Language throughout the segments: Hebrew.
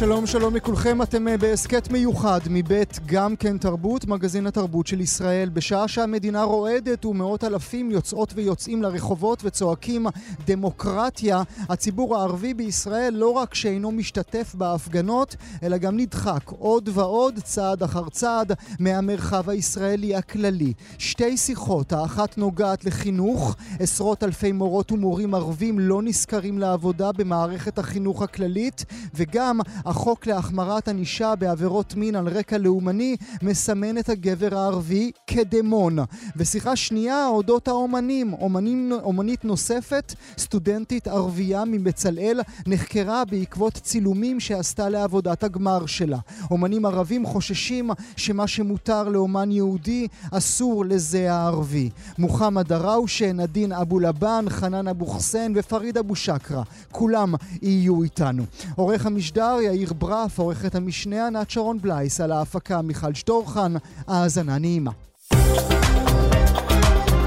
שלום שלום לכולכם, אתם אה, בהסכת מיוחד מבית גם כן תרבות, מגזין התרבות של ישראל. בשעה שהמדינה רועדת ומאות אלפים יוצאות ויוצאים לרחובות וצועקים דמוקרטיה, הציבור הערבי בישראל לא רק שאינו משתתף בהפגנות, אלא גם נדחק עוד ועוד, צעד אחר צעד, מהמרחב הישראלי הכללי. שתי שיחות, האחת נוגעת לחינוך, עשרות אלפי מורות ומורים ערבים לא נשכרים לעבודה במערכת החינוך הכללית, וגם החוק להחמרת ענישה בעבירות מין על רקע לאומני מסמן את הגבר הערבי כדמון. ושיחה שנייה אודות האומנים. אומנים, אומנית נוספת, סטודנטית ערבייה מבצלאל, נחקרה בעקבות צילומים שעשתה לעבודת הגמר שלה. אומנים ערבים חוששים שמה שמותר לאומן יהודי אסור לזה הערבי. מוחמד דראושה, נדין אבו לבן, חנן אבו חסן ופריד אבו שקרה. כולם יהיו איתנו. עורך המשדר יאיר ברף, עורכת המשנה ענת שרון בלייס, על ההפקה מיכל שטורחן, האזנה נעימה.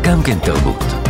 גם כן תרבות.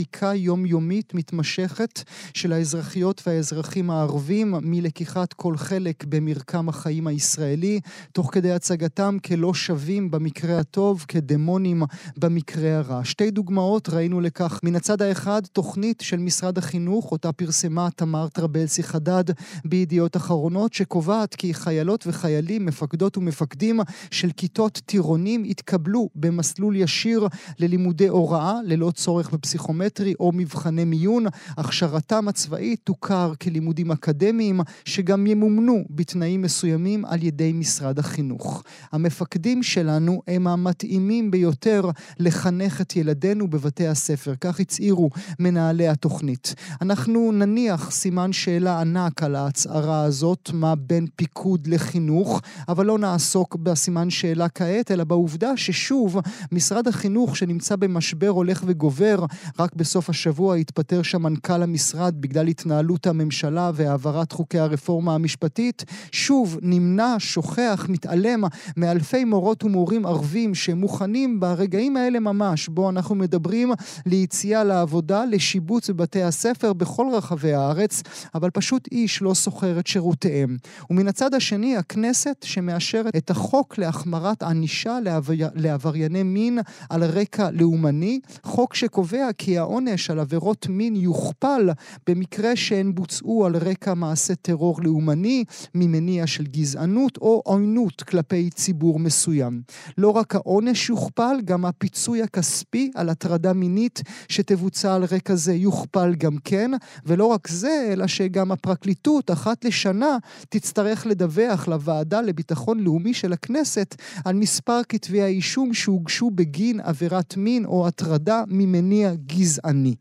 דחיקה יומיומית מתמשכת של האזרחיות והאזרחים הערבים מלקיחת כל חלק במרקם החיים הישראלי, תוך כדי הצגתם כלא שווים במקרה הטוב, כדמונים במקרה הרע. שתי דוגמאות ראינו לכך. מן הצד האחד, תוכנית של משרד החינוך, אותה פרסמה תמר טרבלסי חדד בידיעות אחרונות, שקובעת כי חיילות וחיילים, מפקדות ומפקדים של כיתות טירונים יתקבלו במסלול ישיר ללימודי הוראה, ללא צורך בפסיכומטרי. פסיכומטרי או מבחני מיון. הכשרתם הצבאית תוכר כלימודים אקדמיים שגם ימומנו בתנאים מסוימים על ידי משרד החינוך. המפקדים שלנו הם המתאימים ביותר לחנך את ילדינו בבתי הספר, כך הצהירו מנהלי התוכנית. אנחנו נניח סימן שאלה ענק על ההצהרה הזאת, מה בין פיקוד לחינוך, אבל לא נעסוק בסימן שאלה כעת, אלא בעובדה ששוב, משרד החינוך שנמצא במשבר הולך וגובר, רק בסוף השבוע התפטר שם מנכ"ל המשרד בגלל התנהלות הממשלה והעברת חוקי הרפורמה המשפטית. שוב נמנע, שוכח, מתעלם מאלפי מורות ומורים ערבים שמוכנים ברגעים האלה ממש, בו אנחנו מדברים ליציאה לעבודה, לשיבוץ בבתי הספר בכל רחבי הארץ, אבל פשוט איש לא שוכר את שירותיהם. ומן הצד השני, הכנסת שמאשרת את החוק להחמרת ענישה לעבר... לעברייני מין על רקע לאומני, חוק שקובע כי העונש על עבירות מין יוכפל במקרה שהן בוצעו על רקע מעשה טרור לאומני, ממניע של גזענות או עוינות כלפי ציבור מסוים. לא רק העונש יוכפל, גם הפיצוי הכספי על הטרדה מינית שתבוצע על רקע זה יוכפל גם כן, ולא רק זה, אלא שגם הפרקליטות אחת לשנה תצטרך לדווח לוועדה לביטחון לאומי של הכנסת על מספר כתבי האישום שהוגשו בגין עבירת מין או הטרדה ממניע גזעני. גזעני.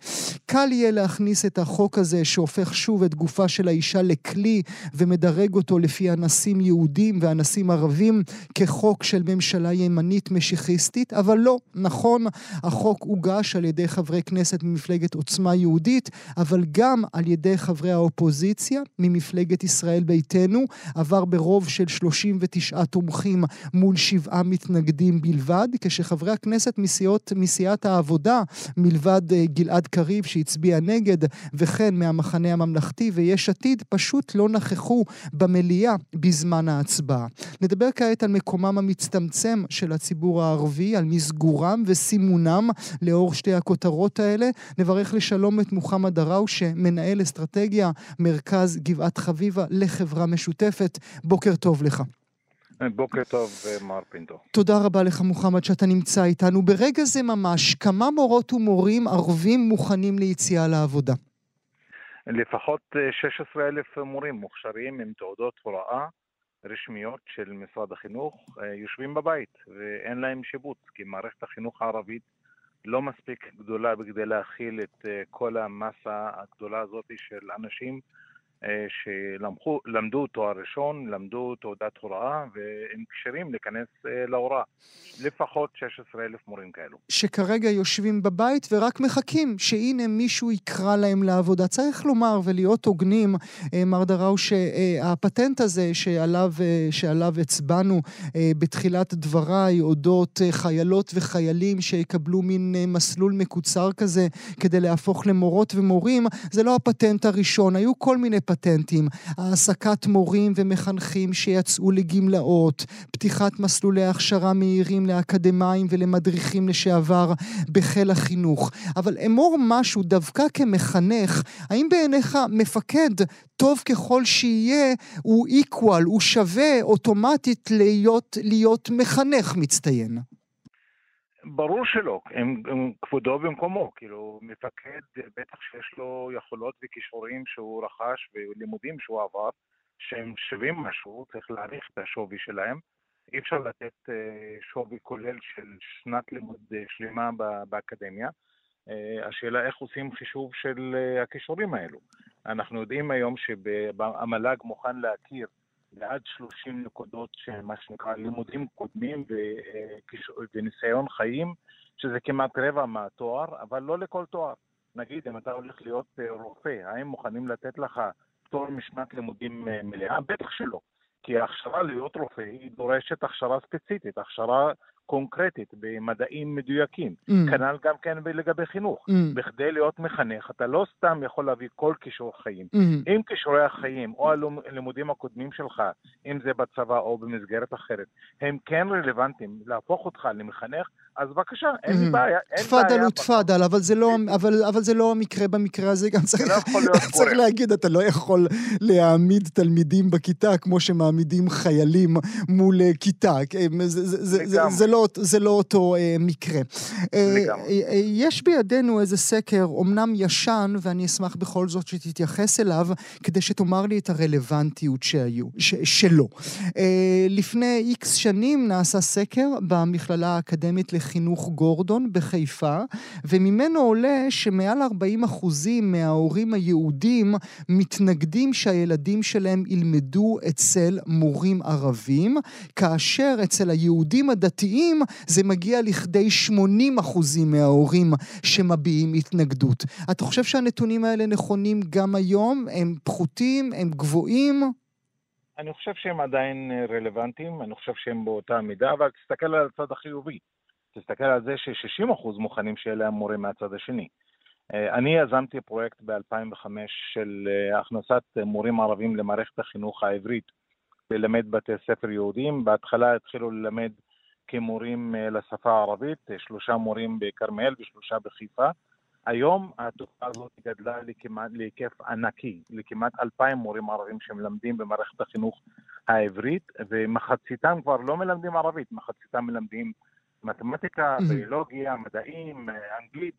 קל יהיה להכניס את החוק הזה שהופך שוב את גופה של האישה לכלי ומדרג אותו לפי אנסים יהודים ואנסים ערבים כחוק של ממשלה ימנית משיחיסטית, אבל לא, נכון, החוק הוגש על ידי חברי כנסת ממפלגת עוצמה יהודית, אבל גם על ידי חברי האופוזיציה ממפלגת ישראל ביתנו, עבר ברוב של 39 תומכים מול שבעה מתנגדים בלבד, כשחברי הכנסת מסיעות, מסיעת העבודה, מלבד אה, גלעד קריב שהצביע נגד, וכן מהמחנה הממלכתי ויש עתיד, פשוט לא נכחו במליאה בזמן ההצבעה. נדבר כעת על מקומם המצטמצם של הציבור הערבי, על מסגורם וסימונם לאור שתי הכותרות האלה. נברך לשלום את מוחמד דראוש, שמנהל אסטרטגיה, מרכז גבעת חביבה לחברה משותפת. בוקר טוב לך. בוקר טוב, מר פינטו. תודה רבה לך, מוחמד, שאתה נמצא איתנו. ברגע זה ממש, כמה מורות ומורים ערבים מוכנים ליציאה לעבודה? לפחות 16 אלף מורים מוכשרים עם תעודות הוראה רשמיות של משרד החינוך יושבים בבית ואין להם שיבוץ, כי מערכת החינוך הערבית לא מספיק גדולה בכדי להכיל את כל המסה הגדולה הזאת של אנשים אה, שלמדו תואר ראשון, למדו תעודת הוראה והם כשירים להיכנס אה, להוראה. לפחות 16 אלף מורים כאלו. שכרגע יושבים בבית ורק מחכים שהנה מישהו יקרא להם לעבודה. צריך לומר ולהיות הוגנים, אה, מר דראו, שהפטנט הזה שעליו, שעליו הצבענו בתחילת דבריי, אודות חיילות וחיילים שיקבלו מין מסלול מקוצר כזה כדי להפוך למורות ומורים, זה לא הפטנט הראשון. היו כל מיני פטנטים, העסקת מורים ומחנכים שיצאו לגמלאות, פתיחת מסלולי הכשרה מהירים לאקדמאים ולמדריכים לשעבר בחיל החינוך. אבל אמור משהו דווקא כמחנך, האם בעיניך מפקד, טוב ככל שיהיה, הוא equal, הוא שווה אוטומטית להיות, להיות מחנך מצטיין? ברור שלא, הם, הם כבודו במקומו, כאילו מפקד בטח שיש לו יכולות וכישורים שהוא רכש ולימודים שהוא עבר, שהם שווים משהו, צריך להעריך את השווי שלהם. אי אפשר לתת uh, שווי כולל של שנת לימוד uh, שלמה באקדמיה. Uh, השאלה איך עושים חישוב של הכישורים האלו. אנחנו יודעים היום שהמל"ג מוכן להכיר ועד 30 נקודות מה שנקרא לימודים קודמים וניסיון חיים, שזה כמעט רבע מהתואר, אבל לא לכל תואר. נגיד, אם אתה הולך להיות אה, רופא, האם מוכנים לתת לך פטור משנת לימודים אה, מלאה? בטח שלא. כי ההכשרה להיות רופא היא דורשת הכשרה ספציפית, הכשרה קונקרטית, במדעים מדויקים. Mm. כנ"ל גם כן לגבי חינוך. Mm. בכדי להיות מחנך, אתה לא סתם יכול להביא כל כישור חיים. Mm. אם כישורי החיים או הלימודים הקודמים שלך, אם זה בצבא או במסגרת אחרת, הם כן רלוונטיים להפוך אותך למחנך, אז בבקשה, אין לי. בעיה. תפאדל הוא תפאדל, אבל זה לא, אבל, אבל זה לא המקרה במקרה הזה, גם צריך, לא צריך להגיד, אתה לא יכול להעמיד תלמידים בכיתה כמו שמעמידים חיילים מול אה, כיתה. זה, זה, זה, זה, זה, לא, זה לא אותו אה, מקרה. אה. אה, יש בידינו איזה סקר, אמנם ישן, ואני אשמח בכל זאת שתתייחס אליו, כדי שתאמר לי את הרלוונטיות שהיו, ש, שלו. אה, לפני איקס שנים נעשה סקר במכללה האקדמית לחינוך. חינוך גורדון בחיפה, וממנו עולה שמעל 40 אחוזים מההורים היהודים מתנגדים שהילדים שלהם ילמדו אצל מורים ערבים, כאשר אצל היהודים הדתיים זה מגיע לכדי 80 אחוזים מההורים שמביעים התנגדות. אתה חושב שהנתונים האלה נכונים גם היום? הם פחותים? הם גבוהים? אני חושב שהם עדיין רלוונטיים, אני חושב שהם באותה מידה, אבל תסתכל על הצד החיובי. תסתכל על זה ש-60% מוכנים שיהיה להם מורה מהצד השני. אה, אני יזמתי פרויקט ב-2005 של אה, הכנסת מורים ערבים למערכת החינוך העברית ללמד בתי ספר יהודיים. בהתחלה התחילו ללמד כמורים אה, לשפה הערבית, שלושה מורים בכרמיאל ושלושה בחיפה. היום התופעה הזאת גדלה לכמעט, להיקף ענקי, לכמעט אלפיים מורים ערבים שמלמדים במערכת החינוך העברית, ומחציתם כבר לא מלמדים ערבית, מחציתם מלמדים מתמטיקה, ביולוגיה, מדעים, אה, אנגלית.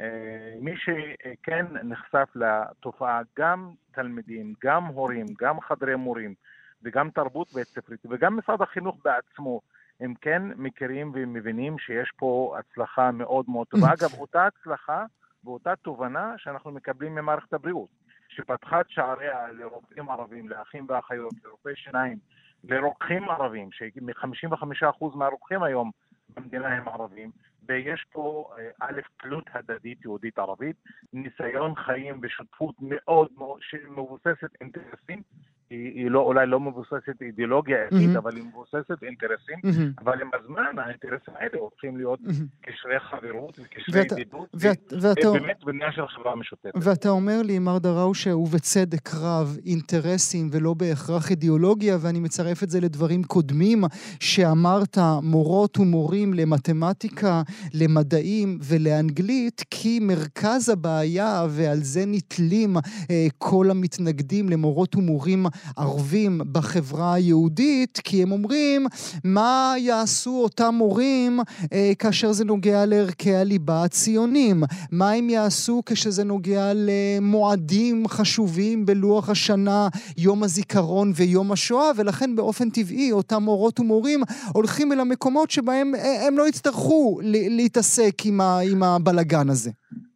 אה, מי שכן נחשף לתופעה, גם תלמידים, גם הורים, גם חדרי מורים וגם תרבות בית ספרית וגם משרד החינוך בעצמו, הם כן מכירים ומבינים שיש פה הצלחה מאוד מאוד טובה. אגב, אותה הצלחה ואותה תובנה שאנחנו מקבלים ממערכת הבריאות, שפתחה את שעריה לרופאים ערבים, לאחים ואחיות, לרופאי שיניים, לרוקחים ערבים, ש-55% מהרוקחים היום במדינה הם ערבים, ויש פה אה, א', תלות הדדית יהודית-ערבית, ניסיון חיים ושותפות מאוד מאוד שמבוססת אינטרסים, היא, היא לא, אולי לא מבוססת אידיאולוגיה ערכית, mm-hmm. אבל היא מבוססת אינטרסים, mm-hmm. אבל עם הזמן האינטרסים האלה הופכים להיות mm-hmm. קשרי חברות וקשרי ואת, ידידות, ואת, ואת, באמת בנייה של חברה משותפת. ואתה אומר לי, מר דראושה, ובצדק רב, אינטרסים ולא בהכרח אידיאולוגיה, ואני מצרף את זה לדברים קודמים שאמרת, מורות ומורים למתמטיקה, למדעים ולאנגלית, כי מרכז הבעיה, ועל זה נתלים אה, כל המתנגדים למורות ומורים ערבים בחברה היהודית, כי הם אומרים, מה יעשו אותם מורים אה, כאשר זה נוגע לערכי הליבה הציונים? מה הם יעשו כשזה נוגע למועדים חשובים בלוח השנה, יום הזיכרון ויום השואה, ולכן באופן טבעי אותם מורות ומורים הולכים אל המקומות שבהם אה, הם לא יצטרכו להתעסק עם, עם הבלגן הזה.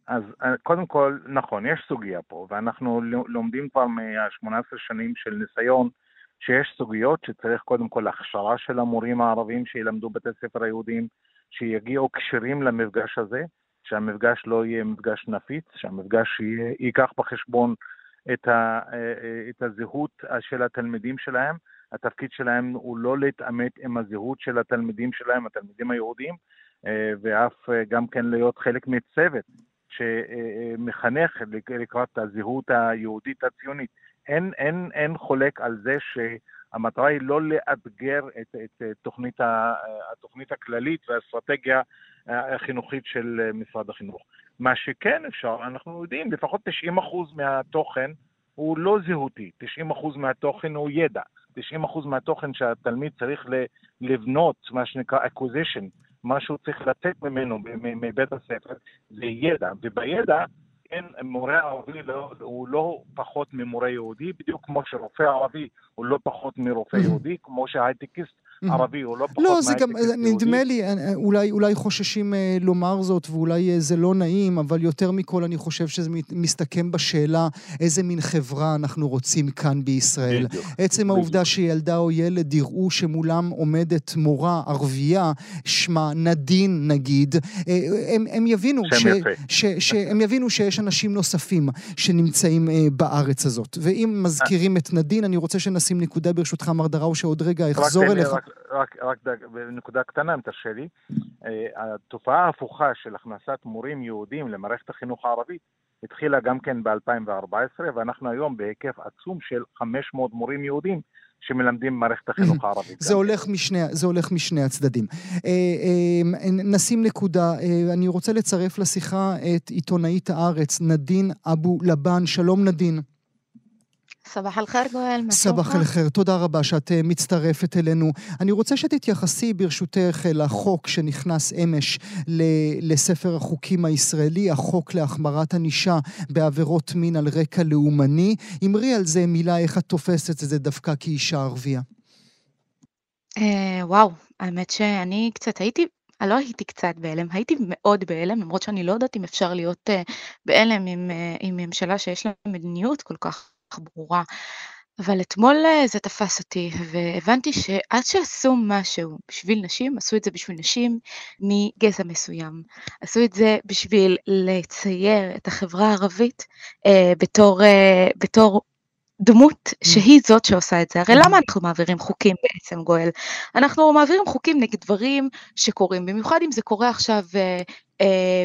אז אה, קודם כל, נכון, יש סוגיה פה, ואנחנו לומדים כבר מה-18 שנים של ניסיון שיש סוגיות שצריך קודם כל הכשרה של המורים הערבים שילמדו בתי ספר היהודיים, שיגיעו כשירים למפגש הזה, שהמפגש לא יהיה מפגש נפיץ, שהמפגש ייקח בחשבון את, ה, אה, את הזהות של התלמידים שלהם. התפקיד שלהם הוא לא להתעמת עם הזהות של התלמידים שלהם, התלמידים היהודים, אה, ואף גם כן להיות חלק מצוות שמחנך לקראת הזהות היהודית הציונית. אין, אין, אין חולק על זה שהמטרה היא לא לאתגר את, את תוכנית, ה, התוכנית הכללית והאסטרטגיה החינוכית של משרד החינוך. מה שכן אפשר, אנחנו יודעים, לפחות 90% מהתוכן הוא לא זהותי, 90% מהתוכן הוא ידע, 90% מהתוכן שהתלמיד צריך לבנות, מה שנקרא acquisition, מה שהוא צריך לתת ממנו מבית הספר זה ידע, ובידע כן, מורה ערבי לא, הוא לא פחות ממורה יהודי, בדיוק כמו שרופא ערבי הוא לא פחות מרופא יהודי, כמו שהייטקיסט ערבי הוא לא פחות לא, זה גם, נדמה לי, אה, אה, אולי, אולי חוששים אה, לומר זאת, ואולי זה לא נעים, אבל יותר מכל אני חושב שזה מסתכם בשאלה איזה מין חברה אנחנו רוצים כאן בישראל. בדיוק. עצם בדיוק. העובדה שילדה או ילד יראו שמולם עומדת מורה ערבייה, שמה נדין נגיד, הם, הם יבינו, ש, ש, ש, הם יבינו שיש אנשים נוספים שנמצאים בארץ הזאת. ואם מזכירים את נדין, אני רוצה שנשים נקודה ברשותך, מר דראו, שעוד רגע אחזור אליך. רק, רק, רק נקודה קטנה, אם תרשה לי, אה, התופעה ההפוכה של הכנסת מורים יהודים למערכת החינוך הערבית התחילה גם כן ב-2014, ואנחנו היום בהיקף עצום של 500 מורים יהודים שמלמדים במערכת החינוך הערבית. זה הולך, משני, זה הולך משני הצדדים. אה, אה, נשים נקודה, אני רוצה לצרף לשיחה את עיתונאית הארץ, נדין אבו לבן. שלום נדין. סבח אל-חיר גואל, מה סבח אל-חיר, תודה רבה שאת אה, מצטרפת אלינו. אני רוצה שתתייחסי ברשותך לחוק שנכנס אמש לספר החוקים הישראלי, החוק להחמרת ענישה בעבירות מין על רקע לאומני. אמרי על זה מילה, איך את תופסת את זה דווקא כאישה ערבייה. אה, וואו, האמת שאני קצת הייתי לא הייתי קצת בהלם, הייתי מאוד בהלם, למרות שאני לא יודעת אם אפשר להיות בהלם עם, עם ממשלה שיש לה מדיניות כל כך ברורה. אבל אתמול אה, זה תפס אותי, והבנתי שעד שעשו משהו בשביל נשים, עשו את זה בשביל נשים מגזע מסוים. עשו את זה בשביל לצייר את החברה הערבית אה, בתור, אה, בתור דמות mm. שהיא זאת שעושה את זה. הרי למה אנחנו מעבירים חוקים בעצם, גואל? אנחנו מעבירים חוקים נגד דברים שקורים, במיוחד אם זה קורה עכשיו אה, אה,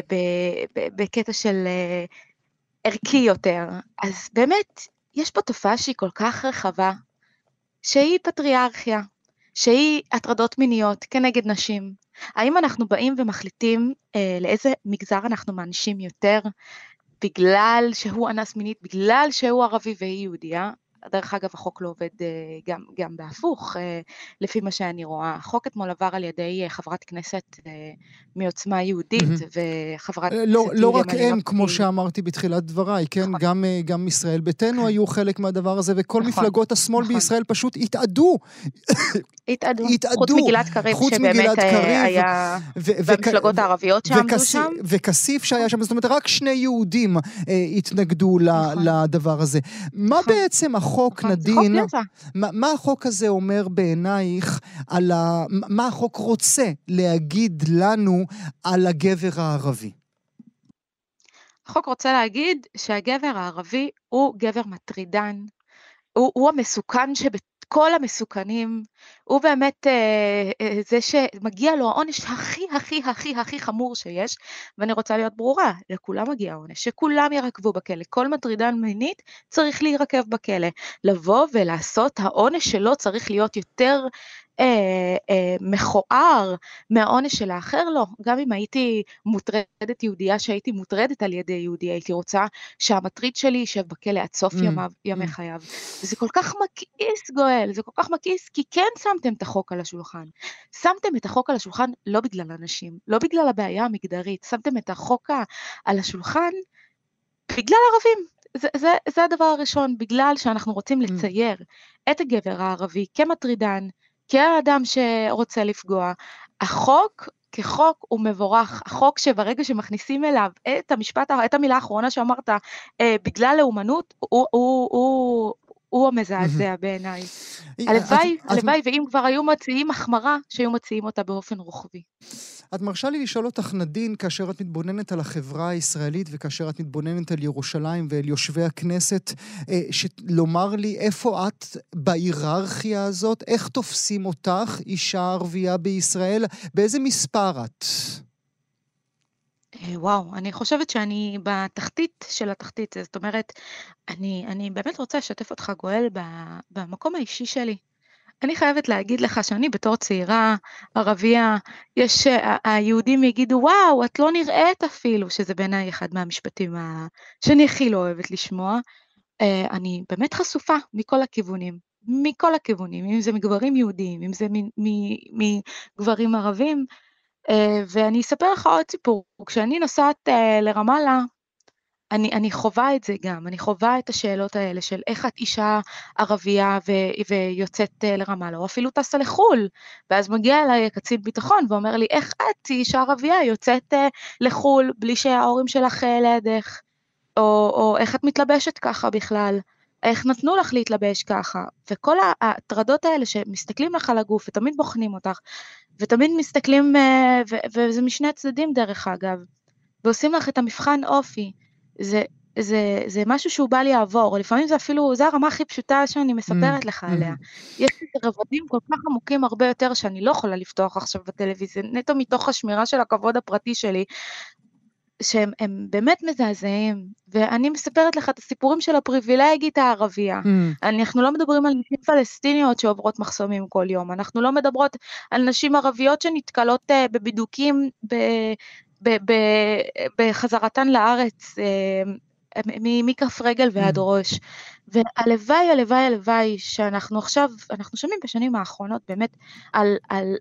בקטע של אה, ערכי יותר. אז באמת, יש פה תופעה שהיא כל כך רחבה, שהיא פטריארכיה, שהיא הטרדות מיניות כנגד נשים. האם אנחנו באים ומחליטים אה, לאיזה מגזר אנחנו מענישים יותר בגלל שהוא אנס מינית, בגלל שהוא ערבי והיא יהודייה? דרך אגב, החוק לא עובד אה, גם, גם בהפוך, אה, לפי מה שאני רואה. החוק אתמול עבר על ידי אה, חברת כנסת מעוצמה יהודית, וחברת כנסת... לא, לא רק הם, כמו שאמרתי בתחילת דבריי, כן? נכון. גם, גם ישראל ביתנו נכון. היו חלק מהדבר הזה, וכל נכון. מפלגות השמאל נכון. בישראל פשוט התאדו. התאדו. התאדו. חוץ מגלעד קריב, שבאמת היה... והמפלגות הערביות שעמדו שם. וכסיף שהיה שם, זאת אומרת, רק שני יהודים התנגדו לדבר הזה. מה בעצם החוק... החוק, נכון, נדין, מה, מה החוק הזה אומר בעינייך על ה... מה החוק רוצה להגיד לנו על הגבר הערבי? החוק רוצה להגיד שהגבר הערבי הוא גבר מטרידן, הוא, הוא המסוכן שבת... כל המסוכנים, הוא באמת אה, אה, זה שמגיע לו העונש הכי הכי הכי הכי חמור שיש, ואני רוצה להיות ברורה, לכולם מגיע העונש, שכולם ירקבו בכלא, כל מטרידן מינית צריך להירקב בכלא. לבוא ולעשות, העונש שלו צריך להיות יותר אה, אה, מכוער מהעונש של האחר? לא. גם אם הייתי מוטרדת יהודייה שהייתי מוטרדת על ידי יהודי, הייתי רוצה שהמטריד שלי יישב בכלא עד סוף mm, ימיו, ימי mm. חייו. וזה כל כך מכעיס, גואל, זה כל כך מכעיס, כי כן שמתם את החוק על השולחן. שמתם את החוק על השולחן לא בגלל אנשים, לא בגלל הבעיה המגדרית, שמתם את החוק על השולחן בגלל ערבים. זה, זה, זה הדבר הראשון, בגלל שאנחנו רוצים mm. לצייר את הגבר הערבי כמטרידן, כאדם שרוצה לפגוע. החוק כחוק הוא מבורך. החוק שברגע שמכניסים אליו את המשפט, את המילה האחרונה שאמרת, אה, בגלל לאומנות, הוא, הוא, הוא, הוא המזעזע בעיניי. הלוואי, הלוואי, ואם כבר היו מציעים החמרה, שהיו מציעים אותה באופן רוחבי. את מרשה לי לשאול אותך, נדין, כאשר את מתבוננת על החברה הישראלית וכאשר את מתבוננת על ירושלים ואל יושבי הכנסת, אה, לומר לי איפה את בהיררכיה הזאת, איך תופסים אותך, אישה ערבייה בישראל, באיזה מספר את? אה, וואו, אני חושבת שאני בתחתית של התחתית, זאת אומרת, אני, אני באמת רוצה לשתף אותך, גואל, במקום האישי שלי. אני חייבת להגיד לך שאני בתור צעירה ערבייה, יש, היהודים יגידו, וואו, את לא נראית אפילו, שזה בעיניי אחד מהמשפטים ה... שאני הכי לא אוהבת לשמוע. אה, אני באמת חשופה מכל הכיוונים, מכל הכיוונים, אם זה מגברים יהודים, אם זה מגברים ערבים. אה, ואני אספר לך עוד סיפור, כשאני נוסעת אה, לרמאללה, אני, אני חווה את זה גם, אני חווה את השאלות האלה של איך את אישה ערבייה ו, ויוצאת אה, לרמאללה, או אפילו טסה לחו"ל, ואז מגיע אליי קצין ביטחון ואומר לי, איך את, אישה ערבייה, יוצאת לחו"ל בלי שההורים שלך לידך, או, או איך את מתלבשת ככה בכלל, איך נתנו לך להתלבש ככה, וכל ההטרדות האלה שמסתכלים לך על הגוף ותמיד בוחנים אותך, ותמיד מסתכלים, אה, וזה משני הצדדים דרך אגב, ועושים לך את המבחן אופי. זה, זה, זה משהו שהוא בא לי לעבור, לפעמים זה אפילו, זה הרמה הכי פשוטה שאני מספרת mm, לך עליה. Mm. יש לי רבדים כל כך עמוקים הרבה יותר שאני לא יכולה לפתוח עכשיו בטלוויזיה, נטו מתוך השמירה של הכבוד הפרטי שלי, שהם באמת מזעזעים, ואני מספרת לך את הסיפורים של הפריבילגית הערבייה. Mm. אנחנו לא מדברים על נשים פלסטיניות שעוברות מחסומים כל יום, אנחנו לא מדברות על נשים ערביות שנתקלות uh, בבידוקים ב, ב, ב, בחזרתן לארץ, uh, מכף רגל ועד mm. ראש. והלוואי, הלוואי, הלוואי שאנחנו עכשיו, אנחנו שומעים בשנים האחרונות באמת על, על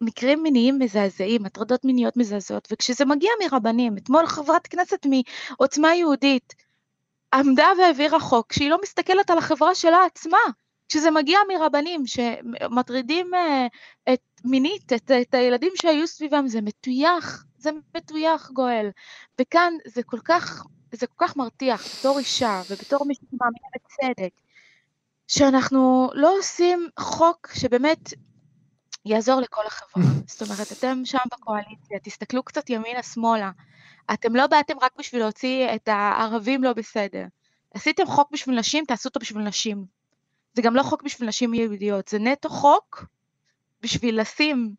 מקרים מיניים מזעזעים, הטרדות מיניות מזעזעות, וכשזה מגיע מרבנים, אתמול חברת כנסת מעוצמה יהודית עמדה והעבירה חוק שהיא לא מסתכלת על החברה שלה עצמה, כשזה מגיע מרבנים שמטרידים uh, את, מינית את, את הילדים שהיו סביבם, זה מטויח, זה מטויח גואל. וכאן זה כל כך, זה כל כך מרתיח בתור אישה ובתור מי שמאמין בצדק, שאנחנו לא עושים חוק שבאמת יעזור לכל החברה. זאת אומרת, אתם שם בקואליציה, תסתכלו קצת ימינה-שמאלה. אתם לא באתם רק בשביל להוציא את הערבים לא בסדר. עשיתם חוק בשביל נשים, תעשו אותו בשביל נשים. זה גם לא חוק בשביל נשים יהודיות, זה נטו חוק בשביל לשים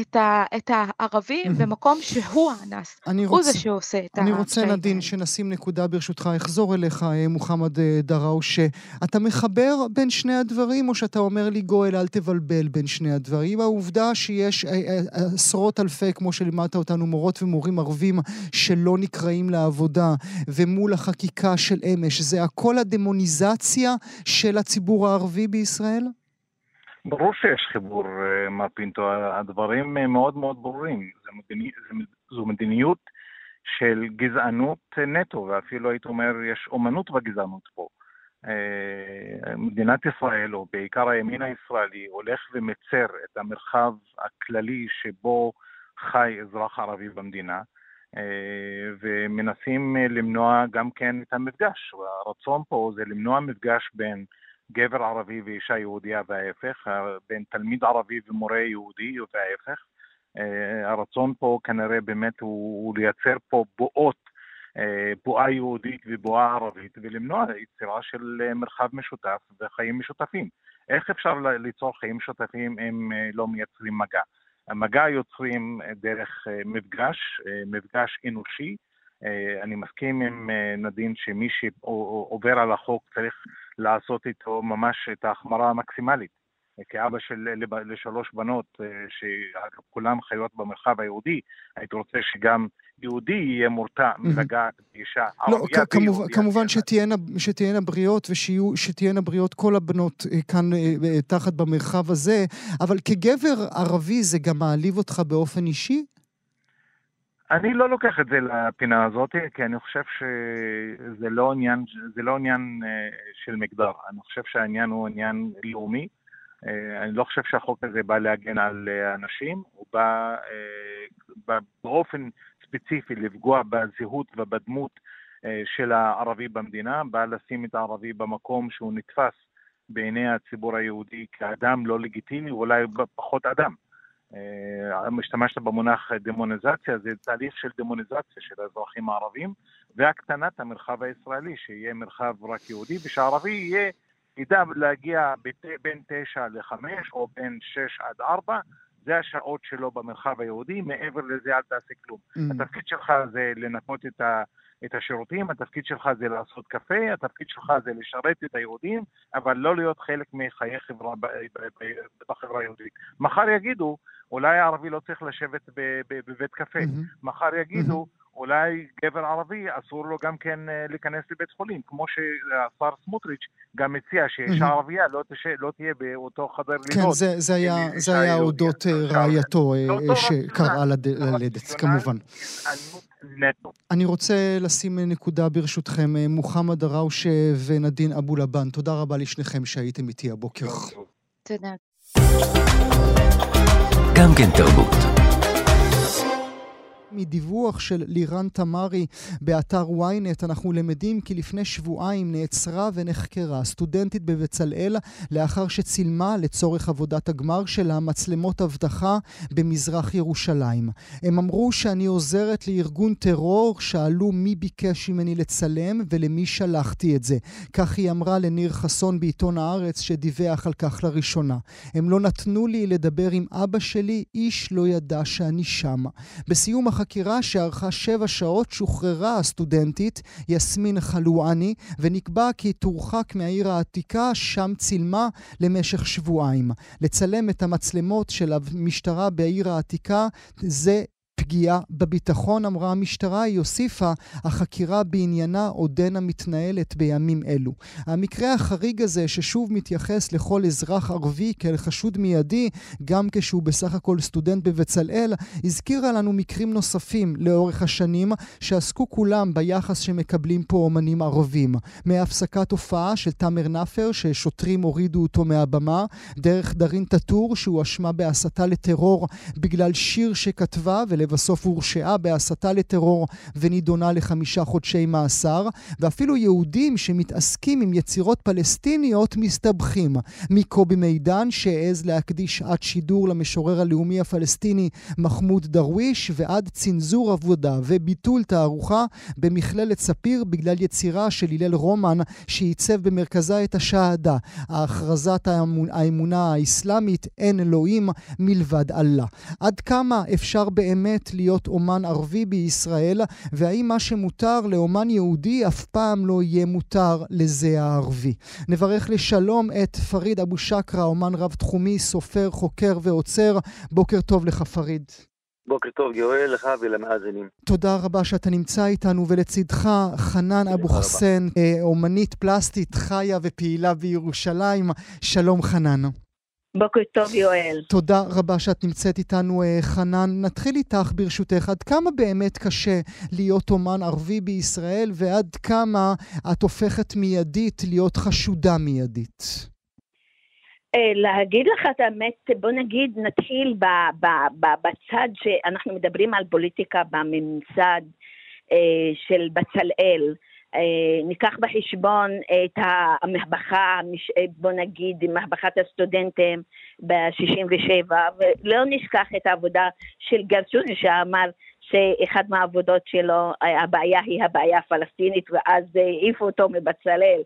את, ה, את הערבים במקום שהוא האנס. הוא רוצה, זה שעושה את אני רוצה, נדין, שנשים נקודה ברשותך. אחזור אליך, אה, מוחמד אה, דראוש. אתה מחבר בין שני הדברים, או שאתה אומר לי, גואל, אל תבלבל בין שני הדברים? העובדה שיש אה, עשרות אלפי, כמו שלימדת אותנו, מורות ומורים ערבים שלא נקראים לעבודה, ומול החקיקה של אמש, זה הכל הדמוניזציה של הציבור הערבי בישראל? ברור שיש חיבור, אה, מר פינטו, הדברים אה, מאוד מאוד ברורים. זו, מדיני, זו מדיניות של גזענות נטו, ואפילו הייתי אומר, יש אומנות בגזענות פה. אה, מדינת ישראל, או בעיקר הימין הישראלי, הולך ומצר את המרחב הכללי שבו חי אזרח ערבי במדינה, ומנסים למנוע גם כן את המפגש. והרצון פה זה למנוע מפגש בין גבר ערבי ואישה יהודייה וההפך, בין תלמיד ערבי ומורה יהודי וההפך. אה, הרצון פה כנראה באמת הוא, הוא לייצר פה בועות, אה, בועה יהודית ובועה ערבית, ולמנוע יצירה של מרחב משותף וחיים משותפים. איך אפשר ליצור חיים משותפים אם אה, לא מייצרים מגע? המגע יוצרים דרך מפגש, מפגש אנושי. אני מסכים עם נדין שמי שעובר על החוק צריך לעשות איתו ממש את ההחמרה המקסימלית. כאבא של לשלוש בנות, אה, שכולן חיות במרחב היהודי, הייתי רוצה שגם יהודי יהיה מורתע מלגעת באישה לא, כמובן, כמובן שתהיינה, שתהיינה בריאות ושתהיינה בריאות כל הבנות אה, כאן אה, תחת במרחב הזה, אבל כגבר ערבי זה גם מעליב אותך באופן אישי? אני לא לוקח את זה לפינה הזאת, כי אני חושב שזה לא עניין, זה לא עניין אה, של מגדר. אני חושב שהעניין הוא עניין לאומי, אני לא חושב שהחוק הזה בא להגן על אנשים, הוא בא, בא באופן ספציפי לפגוע בזהות ובדמות של הערבי במדינה, בא לשים את הערבי במקום שהוא נתפס בעיני הציבור היהודי כאדם לא לגיטימי, ואולי פחות אדם. השתמשת במונח דמוניזציה, זה תהליך של דמוניזציה של האזרחים הערבים והקטנת המרחב הישראלי, שיהיה מרחב רק יהודי ושהערבי יהיה, ידע להגיע בין תשע לחמש או בין שש עד ארבע, זה השעות שלו במרחב היהודי, מעבר לזה אל תעשה כלום. Mm. התפקיד שלך זה לנקות את ה... את השירותים, התפקיד שלך זה לעשות קפה, התפקיד שלך זה לשרת את היהודים, אבל לא להיות חלק מחיי חברה בחברה היהודית. מחר יגידו, אולי הערבי לא צריך לשבת בבית קפה. Mm-hmm. מחר יגידו. אולי גבר ערבי אסור לו גם כן אה, להיכנס לבית חולים, כמו שהשר סמוטריץ' גם מציע שאישה ערבייה לא, תש... לא תהיה באותו חדר לידות. כן, זה, זה היה, זה היה אודות אה, רעייתו אה, שקראה ללדת, כמובן. אני רוצה לשים נקודה ברשותכם, מוחמד דראושה ונדין אבו לבן, תודה רבה לשניכם שהייתם איתי הבוקר. תודה. גם כן תרבות. מדיווח של לירן תמרי באתר ynet אנחנו למדים כי לפני שבועיים נעצרה ונחקרה סטודנטית בבצלאל לאחר שצילמה לצורך עבודת הגמר שלה מצלמות אבטחה במזרח ירושלים. הם אמרו שאני עוזרת לארגון טרור, שאלו מי ביקש ממני לצלם ולמי שלחתי את זה. כך היא אמרה לניר חסון בעיתון הארץ שדיווח על כך לראשונה. הם לא נתנו לי לדבר עם אבא שלי, איש לא ידע שאני שם. בסיום החקירה שארכה שבע שעות שוחררה הסטודנטית יסמין חלואני ונקבע כי תורחק מהעיר העתיקה, שם צילמה למשך שבועיים. לצלם את המצלמות של המשטרה בעיר העתיקה זה פגיעה בביטחון, אמרה המשטרה, היא הוסיפה, החקירה בעניינה עודנה מתנהלת בימים אלו. המקרה החריג הזה, ששוב מתייחס לכל אזרח ערבי כאל חשוד מיידי, גם כשהוא בסך הכל סטודנט בבצלאל, הזכירה לנו מקרים נוספים לאורך השנים, שעסקו כולם ביחס שמקבלים פה אומנים ערבים. מהפסקת הופעה של תאמר נאפר, ששוטרים הורידו אותו מהבמה, דרך דארין טאטור, שהואשמה בהסתה לטרור בגלל שיר שכתבה, ול... ולבסוף הורשעה בהסתה לטרור ונידונה לחמישה חודשי מאסר, ואפילו יהודים שמתעסקים עם יצירות פלסטיניות מסתבכים. מקובי מידן שהעז להקדיש שעת שידור למשורר הלאומי הפלסטיני מחמוד דרוויש, ועד צנזור עבודה וביטול תערוכה במכללת ספיר בגלל יצירה של הלל רומן שעיצב במרכזה את השהדה, הכרזת האמונה האסלאמית אין אלוהים מלבד אללה. עד כמה אפשר באמת באמת להיות אומן ערבי בישראל, והאם מה שמותר לאומן יהודי אף פעם לא יהיה מותר לזה הערבי. נברך לשלום את פריד אבו שקרה, אומן רב-תחומי, סופר, חוקר ועוצר. בוקר טוב לך, פריד. בוקר טוב, יואל, לך ולמאזינים. תודה רבה שאתה נמצא איתנו, ולצידך חנן אבו חסן, אה, אומנית פלסטית חיה ופעילה בירושלים. שלום חנן. בוקר טוב, יואל. תודה רבה שאת נמצאת איתנו, אה, חנן. נתחיל איתך, ברשותך. עד כמה באמת קשה להיות אומן ערבי בישראל, ועד כמה את הופכת מיידית להיות חשודה מיידית? אה, להגיד לך את האמת, בוא נגיד, נתחיל ב, ב, ב, בצד שאנחנו מדברים על פוליטיקה בממסד אה, של בצלאל. אה, ניקח בחשבון את המהפכה, בוא נגיד, מהפכת הסטודנטים ב-67, ולא נשכח את העבודה של גרשוני שאמר שאחד מהעבודות שלו, הבעיה היא הבעיה הפלסטינית, ואז העיפו אותו מבצלאל.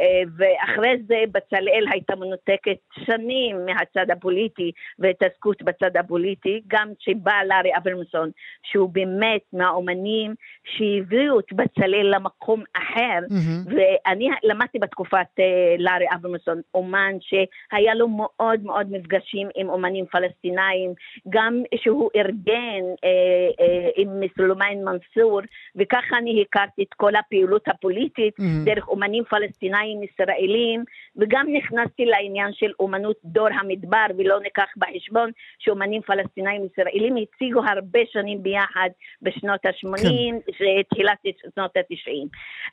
אה, ואחרי זה בצלאל הייתה מנותקת שנים מהצד הפוליטי והתעסקות בצד הפוליטי, גם כשבא לארי אברמסון, שהוא באמת מהאומנים שהביאו את בצלאל למקום אחר, mm-hmm. ואני למדתי בתקופת uh, לארי אברמסון, אומן שהיה לו מאוד מאוד מפגשים עם אומנים פלסטינאים, גם שהוא ארגן uh, uh, עם סלומיין מנסור, וככה אני הכרתי את כל הפעילות הפוליטית Mhm. דרך אומנים פלסטינאים ישראלים, וגם נכנסתי לעניין של אומנות דור המדבר, ולא ניקח בחשבון שאומנים פלסטינאים ישראלים הציגו הרבה שנים ביחד בשנות ה-80, כן. תחילת שנות ה-90.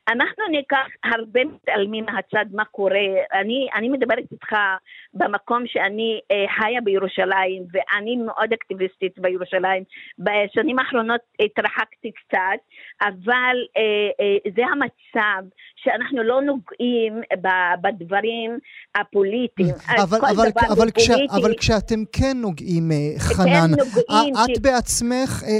אנחנו ניקח הרבה מתעלמים מהצד מה קורה, אני, אני מדברת איתך במקום שאני אה, חיה בירושלים, ואני מאוד אקטיביסטית בירושלים. בשנים האחרונות התרחקתי קצת, אבל אה, אה, זה המצב שאנחנו לא נוגעים ב- בדברים הפוליטיים. אז אבל, אבל, אבל, כש. אבל כשאתם כן נוגעים, אה, חנן, נוגעים, את כי- בעצמך אה, אה,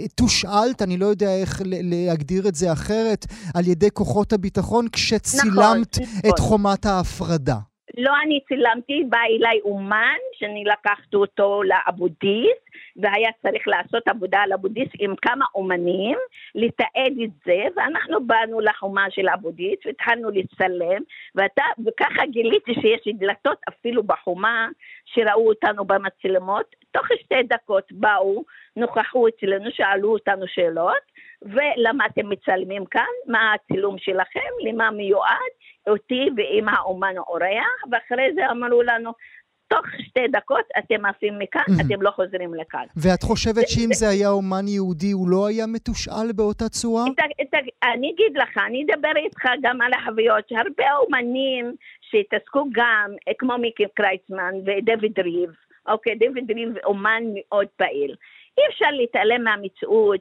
אה, תושאלת, אני לא יודע איך להגדיר את זה אחרת, על ידי כוחות הביטחון כשצילמת נכון. את חומת ההפרדה. לא אני צילמתי, בא אליי אומן, שאני לקחתי אותו לאבודיס, והיה צריך לעשות עבודה על אבודיס עם כמה אומנים, לתעד את זה, ואנחנו באנו לחומה של אבודיס, והתחלנו לצלם, ואתה, וככה גיליתי שיש דלתות אפילו בחומה, שראו אותנו במצלמות, תוך שתי דקות באו, נוכחו אצלנו, שאלו אותנו שאלות, ולמה אתם מצלמים כאן? מה הצילום שלכם? למה מיועד? אותי ועם האומן האורח, ואחרי זה אמרו לנו, תוך שתי דקות אתם עפים מכאן, Mhm. אתם לא חוזרים לכאן. ואת חושבת שאם זה היה אומן יהודי, הוא לא היה מתושאל באותה צורה? את, את, אני אגיד לך, אני אדבר איתך גם על החוויות, שהרבה אומנים שהתעסקו גם, אה, כמו מיקי קרייצמן ודויד ריב, אוקיי, דויד ריב אומן מאוד פעיל. אי אפשר להתעלם מהמציאות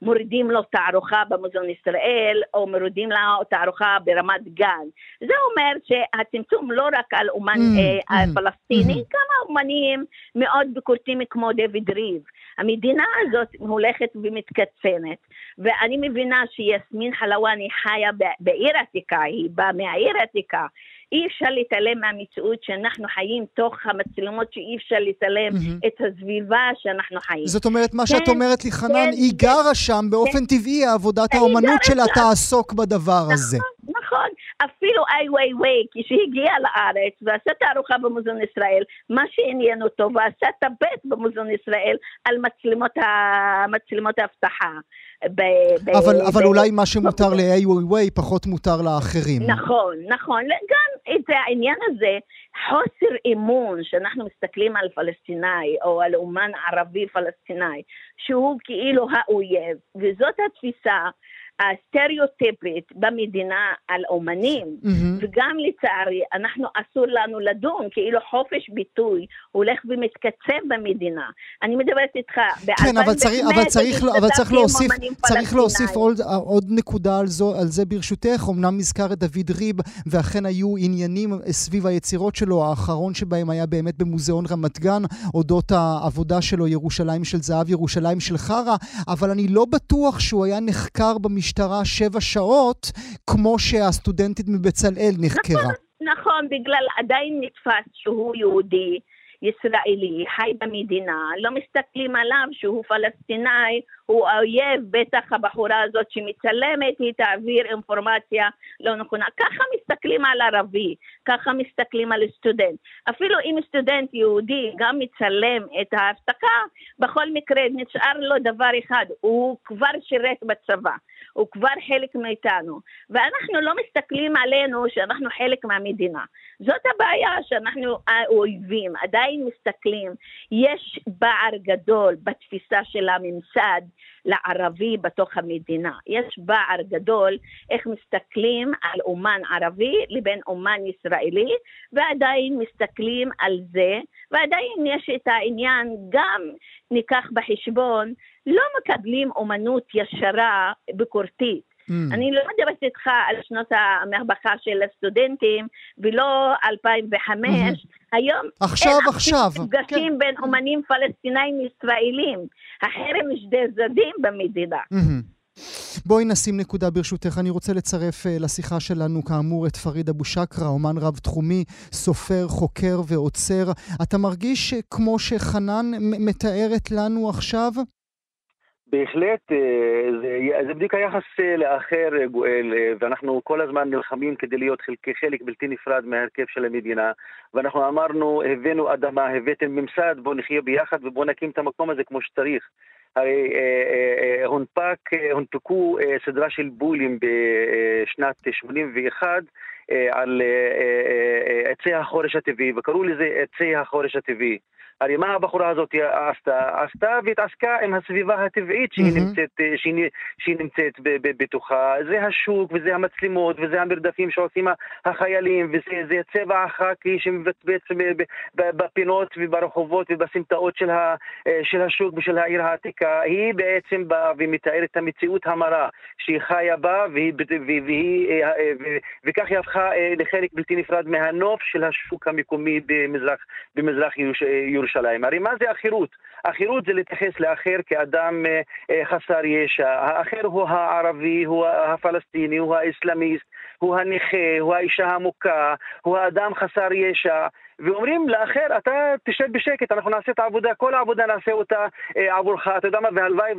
שמורידים לו תערוכה במוזיאון ישראל, או מורידים לו תערוכה ברמת גן. זה אומר שהצמצום לא רק על אומן Mm, אה, mm, פלסטיני, mm. כמה אומנים מאוד ביקורתיים כמו דויד ריב. המדינה הזאת הולכת ומתקצנת, ואני מבינה שיסמין חלואני חיה בעיר עתיקה, היא באה מהעיר עתיקה. אי אפשר להתעלם מהמציאות שאנחנו חיים תוך המצלמות, שאי אפשר לצלם מהמם. את הסביבה שאנחנו חיים. זאת אומרת, מה שאת כן, אומרת לי, חנן, כן, היא כן. גרה שם, באופן טבעי, עבודת האומנות שלה שם. תעסוק בדבר הזה. נכון, אפילו איי ווי ווי, כשהגיע לארץ ועשה תערוכה במוזיאון ישראל, מה שעניין אותו, ועשה טבט במוזיאון ישראל על מצלמות, ה... מצלמות האבטחה. ב... ב... אבל, ב... אבל אולי מה שמותר ל-A ווי פחות מותר לאחרים. נכון, נכון. גם את העניין הזה, חוסר אמון, שאנחנו מסתכלים על פלסטיני או על אומן ערבי פלסטיני, שהוא כאילו האויב, וזאת התפיסה הסטריאוטיפית במדינה על אומנים, מהמם. וגם לצערי, אנחנו אסור לנו לדון, כאילו חופש ביטוי הולך ומתקצב במדינה. אני מדברת איתך, ב-2005 כן, אבל צריך, אבל צריך, אבל צריך להוסיף, צריך להוסיף. עוד, עוד נקודה על, זו, על זה ברשותך. אמנם נזכר את דוד ריב, ואכן היו עניינים סביב היצירות שלו, האחרון שבהם היה באמת במוזיאון רמת גן, אודות העבודה שלו, ירושלים של זהב, ירושלים של חרא, אבל אני לא בטוח שהוא היה נחקר במשטרה שבע שעות, כמו שהסטודנטית מבצלאל נחקרה. נכון, בגלל עדיין נתפס שהוא יהודי, ישראלי, חי במדינה, לא מסתכלים עליו שהוא פלסטיני, הוא האויב, בטח הבחורה הזאת שמצלמת, היא תעביר אינפורמציה לא נכונה. ככה מסתכלים על ערבי, ככה מסתכלים על סטודנט. אפילו אם סטודנט יהודי גם מצלם את ההפסקה, בכל מקרה נשאר לו דבר אחד, הוא כבר שירת בצבא. הוא כבר חלק מאיתנו, ואנחנו לא מסתכלים עלינו שאנחנו חלק מהמדינה. זאת הבעיה שאנחנו האויבים, עדיין מסתכלים. יש פער גדול בתפיסה של הממסד לערבי בתוך המדינה. יש פער גדול איך מסתכלים על אומן ערבי לבין אומן ישראלי, ועדיין מסתכלים על זה, ועדיין יש את העניין, גם ניקח בחשבון, לא מקבלים אומנות ישרה ביקורתית. Mm. אני לא מדברת איתך על שנות המהפכה של הסטודנטים ולא 2005, היום עכשיו, אין עכשיו. מפגשים בין אומנים פלסטינאים ישראלים. החרם שני צדדים במדינה. בואי נשים נקודה ברשותך. אני רוצה לצרף uh, לשיחה שלנו כאמור את פריד אבו שקרה, אומן רב-תחומי, סופר, חוקר ועוצר. אתה מרגיש uh, כמו שחנן מתארת לנו עכשיו? בהחלט, אה, זה, זה בדיוק היחס אה, לאחר, אה, גואל, ואנחנו כל הזמן נלחמים כדי להיות חלק, חלק בלתי נפרד מההרכב של המדינה, ואנחנו אמרנו, הבאנו אדמה, הבאתם ממסד, בואו נחיה ביחד ובואו נקים את המקום הזה כמו שצריך. הרי הונפק, הונפקו סדרה של בולים בשנת 81 על עצי החורש הטבעי, וקראו לזה עצי החורש הטבעי. הרי מה הבחורה הזאת עשתה? עשתה והתעסקה עם הסביבה הטבעית שהיא mm-hmm. נמצאת, שהיא, שהיא נמצאת בתוכה. זה השוק וזה המצלמות וזה המרדפים שעושים החיילים וזה צבע החאקי שמבצבץ בפינות וברחובות ובסמטאות של, ה, של השוק ושל העיר העתיקה. היא בעצם באה ומתארת את המציאות המרה שהיא חיה בה והיא, והיא, והיא, וכך היא הפכה לחלק בלתי נפרד מהנוף של השוק המקומי במזרח, במזרח ירושלים. ירושלים. הרי מה זה החירות? החירות זה להתייחס לאחר כאדם אה, אה, חסר ישע. האחר הוא הערבי, הוא הפלסטיני, הוא האסלאמיסט, הוא הנכה, הוא האישה המוכה, הוא האדם חסר ישע. ואומרים לאחר, אתה תשב בשקט, אנחנו נעשה את העבודה, כל העבודה נעשה אותה אה, עבורך, אתה יודע מה, והלוואי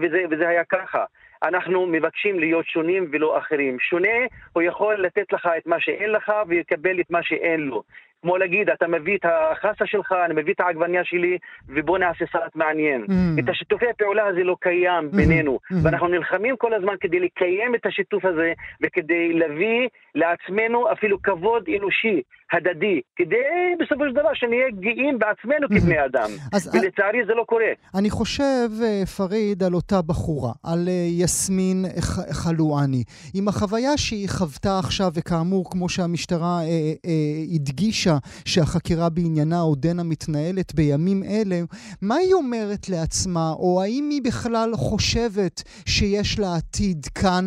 וזה, וזה היה ככה. אנחנו מבקשים להיות שונים ולא אחרים. שונה, הוא יכול לתת לך את מה שאין לך ויקבל את מה שאין לו. כמו להגיד, אתה מביא את החסה שלך, אני מביא את העגבניה שלי, ובוא נעשה סרט מעניין. Mm. את השיתופי הפעולה הזה לא קיים mm-hmm. בינינו, mm-hmm. ואנחנו נלחמים כל הזמן כדי לקיים את השיתוף הזה, וכדי להביא לעצמנו אפילו כבוד אנושי, הדדי, כדי בסופו של דבר שנהיה גאים בעצמנו mm-hmm. כבני אדם. אז, ולצערי זה לא קורה. אני חושב, אה, פריד, על אותה בחורה, על אה, יסמין חלואני, עם החוויה שהיא חוותה עכשיו, וכאמור, כמו שהמשטרה אה, אה, הדגישה, שהחקירה בעניינה עודנה מתנהלת בימים אלה, מה היא אומרת לעצמה, או האם היא בכלל חושבת שיש לה עתיד כאן,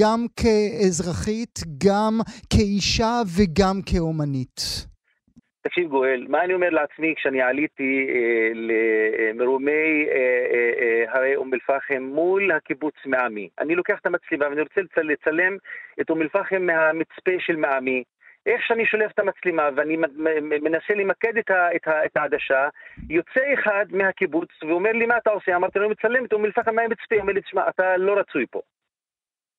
גם כאזרחית, גם כאישה וגם כאומנית? תקשיב גואל, מה אני אומר לעצמי כשאני עליתי אה, למרומי אה, אה, אה, הרי אום אל-פחם מול הקיבוץ מעמי. אני לוקח את המצלמה ואני רוצה לצלם את אום אל-פחם מהמצפה של מעמי. איך שאני שולף את המצלמה ואני מנסה למקד את, העדשה, יוצא אחד מהקיבוץ ואומר לי, מה אתה עושה? אמרתי לו, מצלם את אום אל-פחם מהמצפה, אומר לי, תשמע, אתה לא רצוי פה.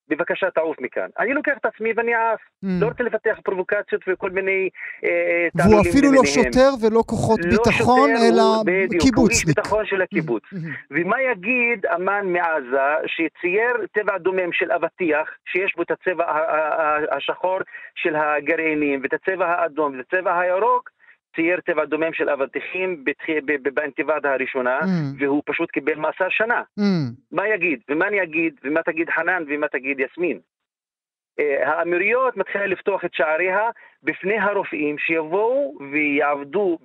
בבקשה תעוף מכאן. אני לוקח את עצמי ואני עף. Mm. לא רוצה לפתח פרובוקציות וכל מיני אה, והוא אפילו לא שוטר ולא כוחות לא ביטחון, שוטר, אלא קיבוצניק. בדיוק, ביטחון של הקיבוץ. Mm. ומה יגיד אמן מעזה שצייר טבע דומם של אבטיח, שיש בו את הצבע השחור של הגרעינים, ואת הצבע האדום, ואת הצבע הירוק, צייר טבע דומם של אבטיחים באינתיבאדה הראשונה, mm. והוא פשוט קיבל מאסר שנה. Mm. מה יגיד? ומה אני אגיד? ומה תגיד חנן? ומה תגיד יסמין? Uh, האמירויות מתחילה לפתוח את שעריה בפני הרופאים שיבואו ויעבדו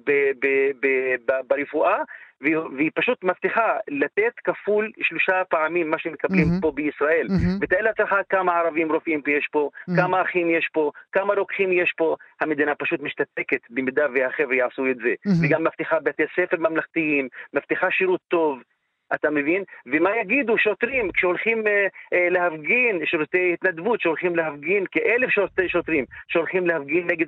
ברפואה והיא פשוט מבטיחה לתת כפול שלושה פעמים מה שמקבלים mm-hmm. פה בישראל. Mm-hmm. ותאר לעצמך כמה ערבים רופאים יש פה, mm-hmm. כמה אחים יש פה, כמה רוקחים יש פה. המדינה פשוט משתתקת במידה והחבר'ה יעשו את זה. Mm-hmm. וגם מבטיחה בתי ספר ממלכתיים, מבטיחה שירות טוב. אתה מבין? ומה יגידו שוטרים כשהולכים אה, אה, להפגין, שירותי התנדבות, שהולכים להפגין כאלף שוטרים, שהולכים להפגין נגד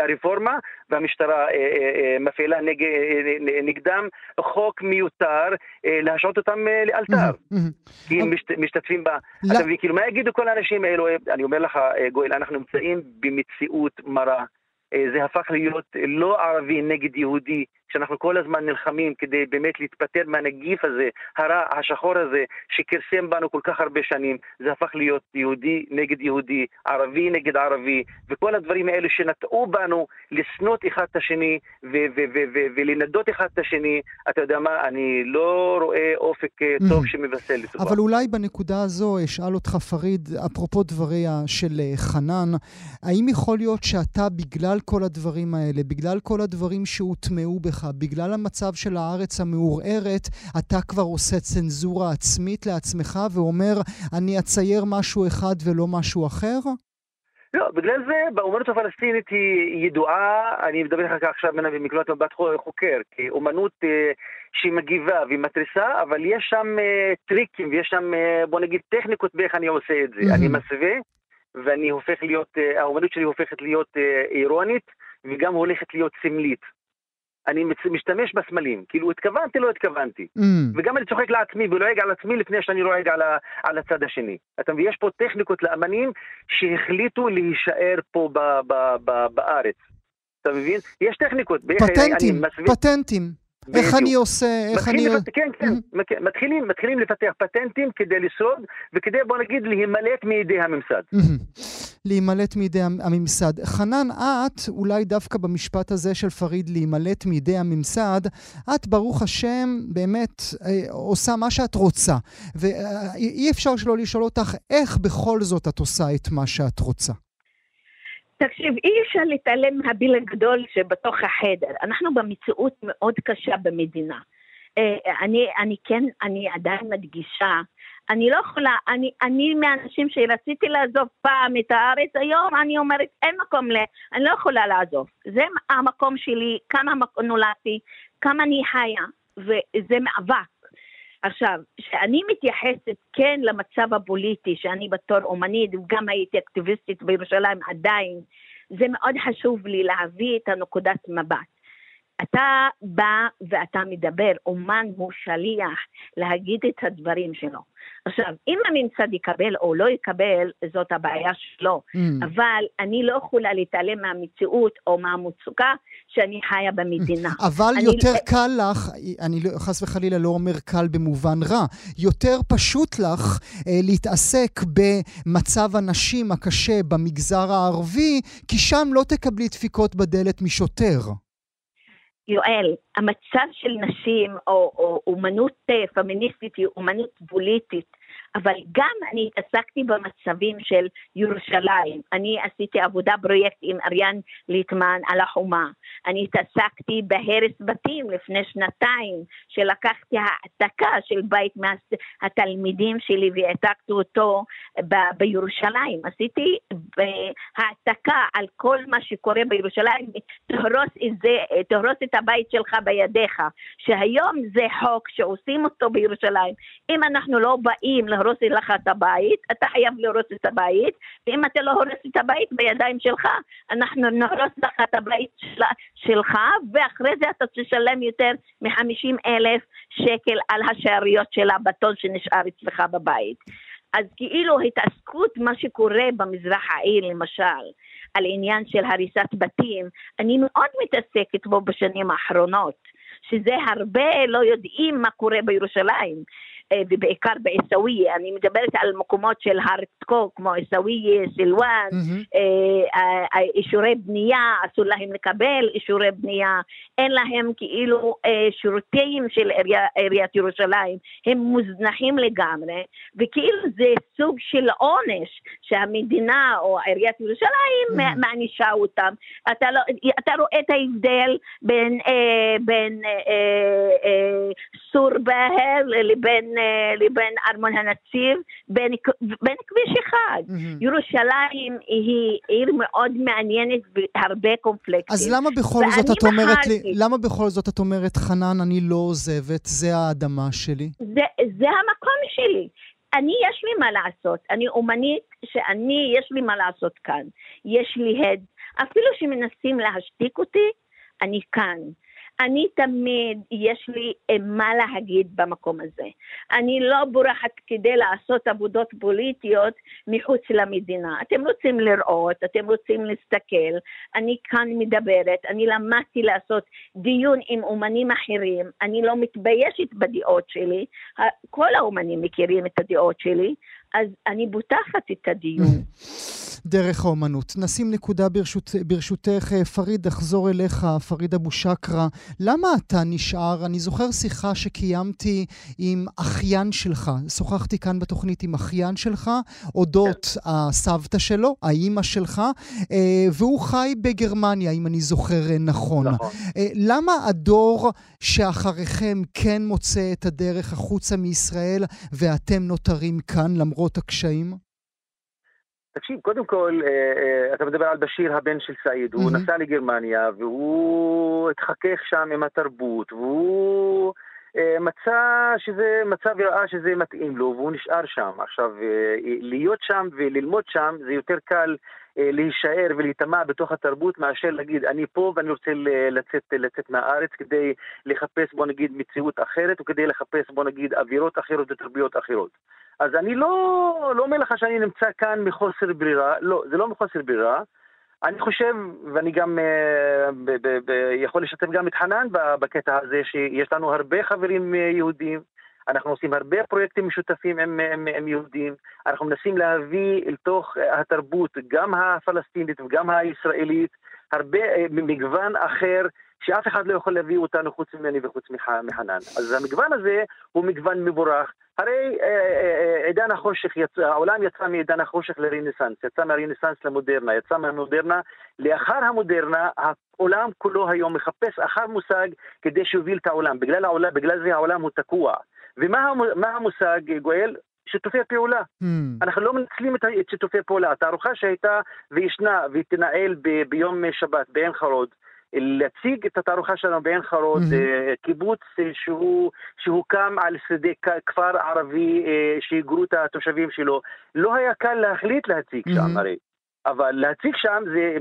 הרפורמה, והמשטרה אה, אה, אה, מפעילה נג, אה, נגדם חוק מיותר אה, להשעות אותם אה, לאלתר. כי הם משת, משתתפים ב... אתה מבין? כאילו, מה יגידו כל האנשים האלו? אני אומר לך, אה, גואל, אנחנו נמצאים במציאות מרה. אה, זה הפך להיות לא ערבי נגד יהודי, שאנחנו כל הזמן נלחמים כדי באמת להתפטר מהנגיף הזה, הרע, השחור הזה, שכרסם בנו כל כך הרבה שנים, זה הפך להיות יהודי נגד יהודי, ערבי נגד ערבי, וכל הדברים האלה שנטעו בנו לשנות אחד את השני ולנדות אחד את השני, אתה יודע מה, אני לא רואה אופק אה, טוב mm. שמבשר לטובה. אבל אולי בנקודה הזו אשאל אותך, פריד, אפרופו דבריה של אה, חנן, האם יכול להיות שאתה, בגלל כל הדברים האלה, בגלל כל הדברים שהוטמעו בך, בגלל המצב של הארץ המעורערת, אתה כבר עושה צנזורה עצמית לעצמך ואומר, אני אצייר משהו אחד ולא משהו אחר? לא, בגלל זה באומנות הפלסטינית היא ידועה, אני מדבר איתך עכשיו מנקודת מבט חוקר, כאומנות אה, שהיא מגיבה והיא מתריסה, אבל יש שם אה, טריקים ויש שם, אה, בוא נגיד, טכניקות באיך אני עושה את זה. אני מסווה, ואני הופך להיות, האומנות שלי הופכת להיות אירונית, וגם הולכת להיות סמלית. אני משתמש בסמלים. כאילו, התכוונתי, לא התכוונתי. Mm. וגם אני צוחק לעצמי ולועג על עצמי לפני שאני לועג על, ה, על הצד השני. אתה מבין? יש פה טכניקות לאמנים שהחליטו להישאר פה ב, ב, ב, בארץ. אתה מבין? יש טכניקות. פטנטים, מסביר... פטנטים. איך אני עושה, איך אני... לפתח, כן, כן, mm-hmm. מתחילים, מתחילים לפתח פטנטים כדי לשרוד וכדי, בוא נגיד, להימלט מידי הממסד. להימלט מידי הממסד. חנן, את, אולי דווקא במשפט הזה של פריד, להימלט מידי הממסד, את, ברוך השם, באמת אה, עושה מה שאת רוצה. ואי אפשר שלא לשאול אותך, איך בכל זאת את עושה את מה שאת רוצה? תקשיב, אי אפשר להתעלם מהביל הגדול שבתוך החדר. אנחנו במציאות מאוד קשה במדינה. אה, אני, אני כן, אני עדיין מדגישה, אני לא יכולה, אני, אני מהאנשים שרציתי לעזוב פעם את הארץ, היום אני אומרת, אין מקום ל... אני לא יכולה לעזוב. זה המקום שלי, כמה נולדתי, כמה אני חיה, וזה מאבק. עכשיו, כשאני מתייחסת כן למצב הפוליטי, שאני בתור אומנית וגם הייתי אקטיביסטית בירושלים עדיין, זה מאוד חשוב לי להביא את הנקודת מבט. אתה בא ואתה מדבר, אומן הוא שליח להגיד את הדברים שלו. עכשיו, אם הממסד יקבל או לא יקבל, זאת הבעיה שלו. Mm. אבל אני לא יכולה להתעלם מהמציאות או מהמצוקה שאני חיה במדינה. אבל אני... יותר לא- קל לך, אני לא- חס וחלילה לא אומר קל במובן רע, יותר פשוט לך אה, להתעסק במצב הנשים הקשה במגזר הערבי, כי שם לא תקבלי דפיקות בדלת משוטר. יואל, המצב של נשים או, או אומנות אה, פמיניסטית היא אומנות פוליטית אבל גם אני התעסקתי במצבים של ירושלים. אני עשיתי עבודה פרויקט עם אריאן ליטמן על החומה. אני התעסקתי בהרס בתים לפני שנתיים, שלקחתי העתקה של בית מהתלמידים שלי והעתקתי אותו ב- בירושלים. עשיתי העתקה על כל מה שקורה בירושלים, תהרוס את, זה, תהרוס את הבית שלך בידיך, שהיום זה חוק שעושים אותו בירושלים. אם אנחנו לא באים להרוס להרוס לך את הבית, אתה חייב להרוס את הבית, ואם אתה לא הורס את הבית בידיים שלך, אנחנו נהרוס לך את הבית של, שלך, ואחרי זה אתה תשלם יותר מ-50 אלף שקל על השאריות של הבטון שנשאר אצלך בבית. אז כאילו התעסקות מה שקורה במזרח העיר למשל, על עניין של הריסת בתים, אני מאוד מתעסקת בו בשנים האחרונות, שזה הרבה לא יודעים מה קורה בירושלים. אה, ובעיקר בעיסאוויה, אני מדברת על מקומות של הארדקור כמו עיסאוויה, סילואן, אה, אישורי בנייה, אסור להם לקבל אישורי בנייה, אין להם כאילו אה, שירותים של עיריית ירושלים, הם מוזנחים לגמרי, וכאילו זה סוג של עונש שהמדינה או עיריית ירושלים מענישה אותם. אתה, לא, אתה רואה את ההבדל בין, בין סור בהר לבין לבין ארמון הנציב, בין, בין כביש אחד. Mm-hmm. ירושלים היא עיר מאוד מעניינת והרבה קומפלקטים. אז למה בכל זאת את אומרת לי, למה בכל זאת את אומרת, חנן, אני לא עוזבת, זה האדמה שלי? זה, זה המקום שלי. אני, יש לי מה לעשות. אני אומנית שאני, יש לי מה לעשות כאן. יש לי הד. אפילו שמנסים להשתיק אותי, אני כאן. אני תמיד, יש לי מה להגיד במקום הזה. אני לא בורחת כדי לעשות עבודות פוליטיות מחוץ למדינה. אתם רוצים לראות, אתם רוצים להסתכל, אני כאן מדברת, אני למדתי לעשות דיון עם אומנים אחרים, אני לא מתביישת בדעות שלי, כל האומנים מכירים את הדעות שלי, אז אני בוטחת את הדיון. דרך האומנות. נשים נקודה ברשות, ברשותך, אה, פריד, אחזור אליך, פריד אבו שקרה. למה אתה נשאר? אני זוכר שיחה שקיימתי עם אחיין שלך. שוחחתי כאן בתוכנית עם אחיין שלך, אודות כן. הסבתא שלו, האימא שלך, אה, והוא חי בגרמניה, אם אני זוכר אה, נכון. נכון. למה הדור שאחריכם כן מוצא את הדרך החוצה מישראל ואתם נותרים כאן למרות הקשיים? תקשיב, קודם כל, אה, אה, אתה מדבר על בשיר הבן של סעיד, הוא נסע לגרמניה והוא התחכך שם עם התרבות והוא אה, מצא שזה, מצא וראה שזה מתאים לו והוא נשאר שם. עכשיו, להיות שם וללמוד שם זה יותר קל להישאר ולהיטמע בתוך התרבות מאשר להגיד אני פה ואני רוצה לצאת, לצאת מהארץ כדי לחפש בוא נגיד מציאות אחרת וכדי לחפש בוא נגיד אווירות אחרות ותרבויות אחרות. אז אני לא, לא אומר לך שאני נמצא כאן מחוסר ברירה, לא, זה לא מחוסר ברירה. אני חושב, ואני גם ב- ב- ב- יכול לשתף גם את חנן בקטע הזה, שיש לנו הרבה חברים יהודים, אנחנו עושים הרבה פרויקטים משותפים עם, עם, עם יהודים, אנחנו מנסים להביא אל תוך התרבות, גם הפלסטינית וגם הישראלית, הרבה מגוון אחר שאף אחד לא יכול להביא אותנו חוץ ממני וחוץ מחנן. אז המגוון הזה הוא מגוון מבורך. הרי אה, אה, עידן החושך, יצא, העולם יצא מעידן החושך לרנסאנס, יצא מהרנסאנס למודרנה, יצא מהמודרנה. לאחר המודרנה, העולם כולו היום מחפש אחר מושג כדי שיוביל את העולם. בגלל, העולם, בגלל זה העולם הוא תקוע. ומה המושג, גואל? שיתופי פעולה. Mm. אנחנו לא מנצלים את, שיתופי פעולה. התערוכה שהייתה וישנה והיא ב, ביום שבת בעין חרוד, להציג את התערוכה שלנו בעין חרוד, mm-hmm. קיבוץ אה, שהוא, שהוקם על שדה כפר ערבי אה, שהיגרו את התושבים שלו. לא היה קל להחליט להציג mm-hmm. שם הרי. אבל להציג שם זה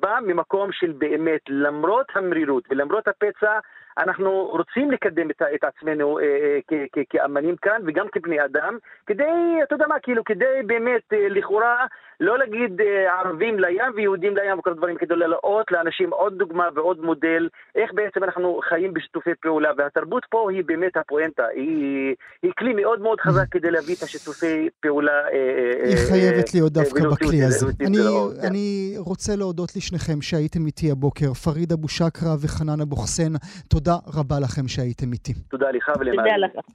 בא ממקום של באמת, למרות המרירות ולמרות הפצע, אנחנו רוצים לקדם את, את עצמנו אה, אה, כאמנים כאן וגם כבני אדם, כדי, אתה יודע מה, כאילו, כדי באמת, אה, לכאורה, לא להגיד אה, ערבים לים ויהודים לים וכל הדברים, כדי להראות לאנשים עוד דוגמה ועוד מודל, איך בעצם אנחנו חיים בשיתופי פעולה, והתרבות פה היא באמת הפואנטה, היא, היא כלי מאוד מאוד חזק כדי להביא את השיתופי פעולה. אה, אה היא חייבת להיות דווקא בכלי הזה. אני, כן. אני רוצה להודות לשניכם שהייתם איתי הבוקר, פריד אבו שקרה וחנן אבו חסן, תודה רבה לכם שהייתם איתי. תודה לך ולמעלה. תודה לך.